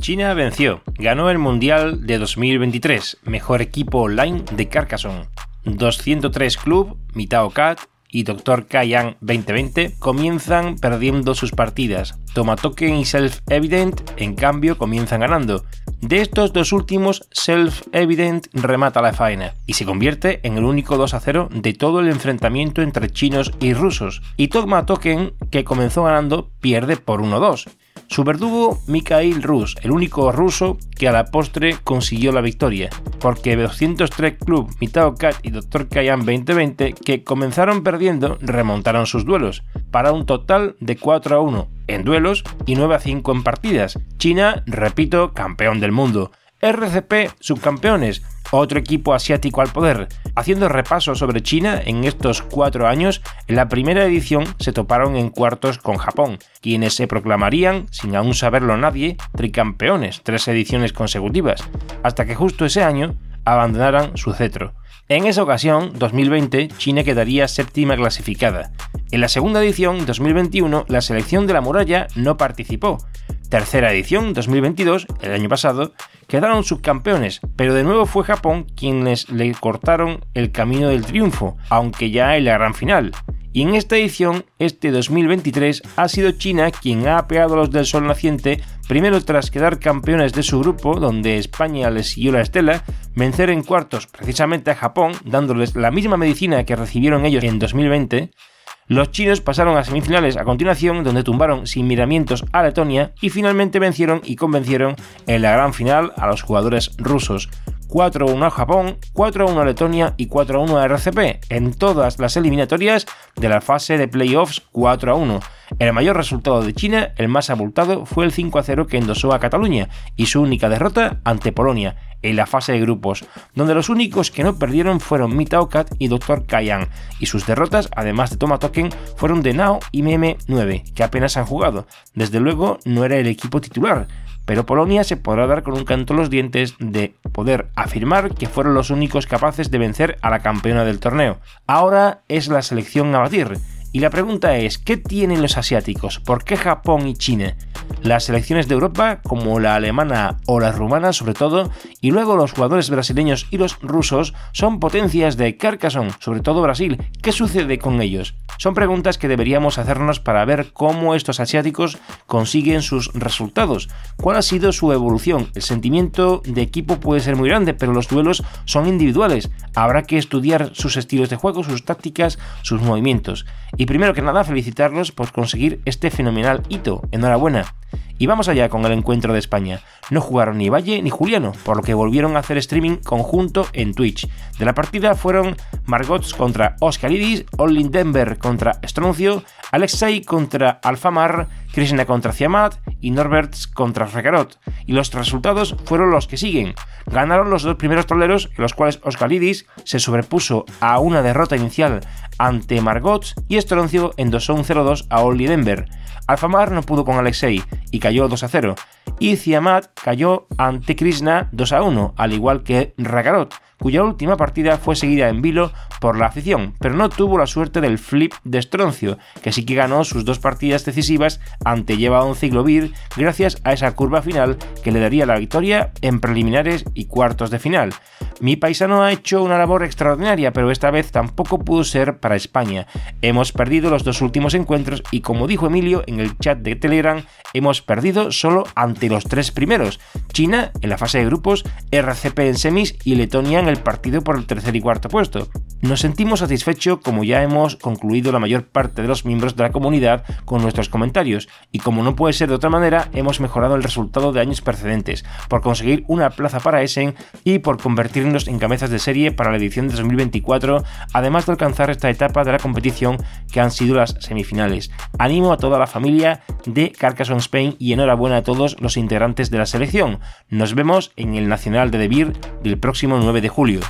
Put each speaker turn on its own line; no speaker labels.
China venció, ganó el Mundial de 2023, mejor equipo online de Carcassonne. 203 Club, Mitao Cat y Dr. Kayan 2020 comienzan perdiendo sus partidas. Toma Token y Self Evident, en cambio, comienzan ganando. De estos dos últimos, Self Evident remata la faena y se convierte en el único 2 a 0 de todo el enfrentamiento entre chinos y rusos. Y Toma Token, que comenzó ganando, pierde por 1-2. Su verdugo, Mikhail Rus, el único ruso que a la postre consiguió la victoria, porque 203 Club, Mitao Cat y Dr. Kayan 2020, que comenzaron perdiendo, remontaron sus duelos, para un total de 4 a 1 en duelos y 9 a 5 en partidas. China, repito, campeón del mundo. RCP, subcampeones, otro equipo asiático al poder. Haciendo repaso sobre China en estos cuatro años, en la primera edición se toparon en cuartos con Japón, quienes se proclamarían, sin aún saberlo nadie, tricampeones tres ediciones consecutivas, hasta que justo ese año abandonaran su cetro. En esa ocasión, 2020, China quedaría séptima clasificada. En la segunda edición, 2021, la selección de la muralla no participó. Tercera edición, 2022, el año pasado, quedaron subcampeones, pero de nuevo fue Japón quienes le cortaron el camino del triunfo, aunque ya en la gran final. Y en esta edición, este 2023, ha sido China quien ha apeado a los del sol naciente, primero tras quedar campeones de su grupo, donde España les siguió la estela, vencer en cuartos precisamente a Japón, dándoles la misma medicina que recibieron ellos en 2020, los chinos pasaron a semifinales a continuación, donde tumbaron sin miramientos a Letonia y finalmente vencieron y convencieron en la gran final a los jugadores rusos. 4-1 a Japón, 4-1 a Letonia y 4-1 a RCP, en todas las eliminatorias de la fase de playoffs 4-1. El mayor resultado de China, el más abultado, fue el 5-0 que endosó a Cataluña y su única derrota ante Polonia, en la fase de grupos, donde los únicos que no perdieron fueron Mitao Cat y Dr. Kayan, y sus derrotas, además de Toma Token, fueron de Nao y Meme 9, que apenas han jugado. Desde luego no era el equipo titular, pero Polonia se podrá dar con un canto los dientes de poder afirmar que fueron los únicos capaces de vencer a la campeona del torneo. Ahora es la selección a batir y la pregunta es, ¿qué tienen los asiáticos? ¿Por qué Japón y China? Las selecciones de Europa, como la alemana o la rumana sobre todo, y luego los jugadores brasileños y los rusos, son potencias de Carcassonne, sobre todo Brasil. ¿Qué sucede con ellos? Son preguntas que deberíamos hacernos para ver cómo estos asiáticos consiguen sus resultados. ¿Cuál ha sido su evolución? El sentimiento de equipo puede ser muy grande, pero los duelos son individuales. Habrá que estudiar sus estilos de juego, sus tácticas, sus movimientos. Y primero que nada, felicitarlos por conseguir este fenomenal hito. Enhorabuena. Y vamos allá con el encuentro de España. No jugaron ni Valle ni Juliano, por lo que volvieron a hacer streaming conjunto en Twitch. De la partida fueron Margots contra Oscaridis, Olin Denver contra Stroncio, Alexei contra Alfamar, Krishna contra Ciamat y Norberts contra Recarot. Y los resultados fueron los que siguen. Ganaron los dos primeros toleros, en los cuales Oscaridis se sobrepuso a una derrota inicial ante Margots y Stroncio endosó un 0-2 a Olin Denver. Alfamar no pudo con Alexei y cayó 2 a 0, y Ciamat cayó ante Krishna 2 a 1, al igual que Ragarot, cuya última partida fue seguida en vilo por la afición, pero no tuvo la suerte del flip de Stroncio, que sí que ganó sus dos partidas decisivas ante Lleva Ciclovir gracias a esa curva final que le daría la victoria en preliminares y cuartos de final. Mi paisano ha hecho una labor extraordinaria, pero esta vez tampoco pudo ser para España. Hemos perdido los dos últimos encuentros y como dijo Emilio en el chat de Telegram, hemos perdido solo ante los tres primeros. China en la fase de grupos, RCP en semis y Letonia en el partido por el tercer y cuarto puesto. Nos sentimos satisfechos como ya hemos concluido la mayor parte de los miembros de la comunidad con nuestros comentarios y como no puede ser de otra manera hemos mejorado el resultado de años precedentes por conseguir una plaza para Essen y por convertirnos en cabezas de serie para la edición de 2024, además de alcanzar esta etapa de la competición que han sido las semifinales. Animo a toda la familia de Carcassonne Spain y enhorabuena a todos los integrantes de la selección. Nos vemos en el Nacional de Debir del próximo 9 de julio.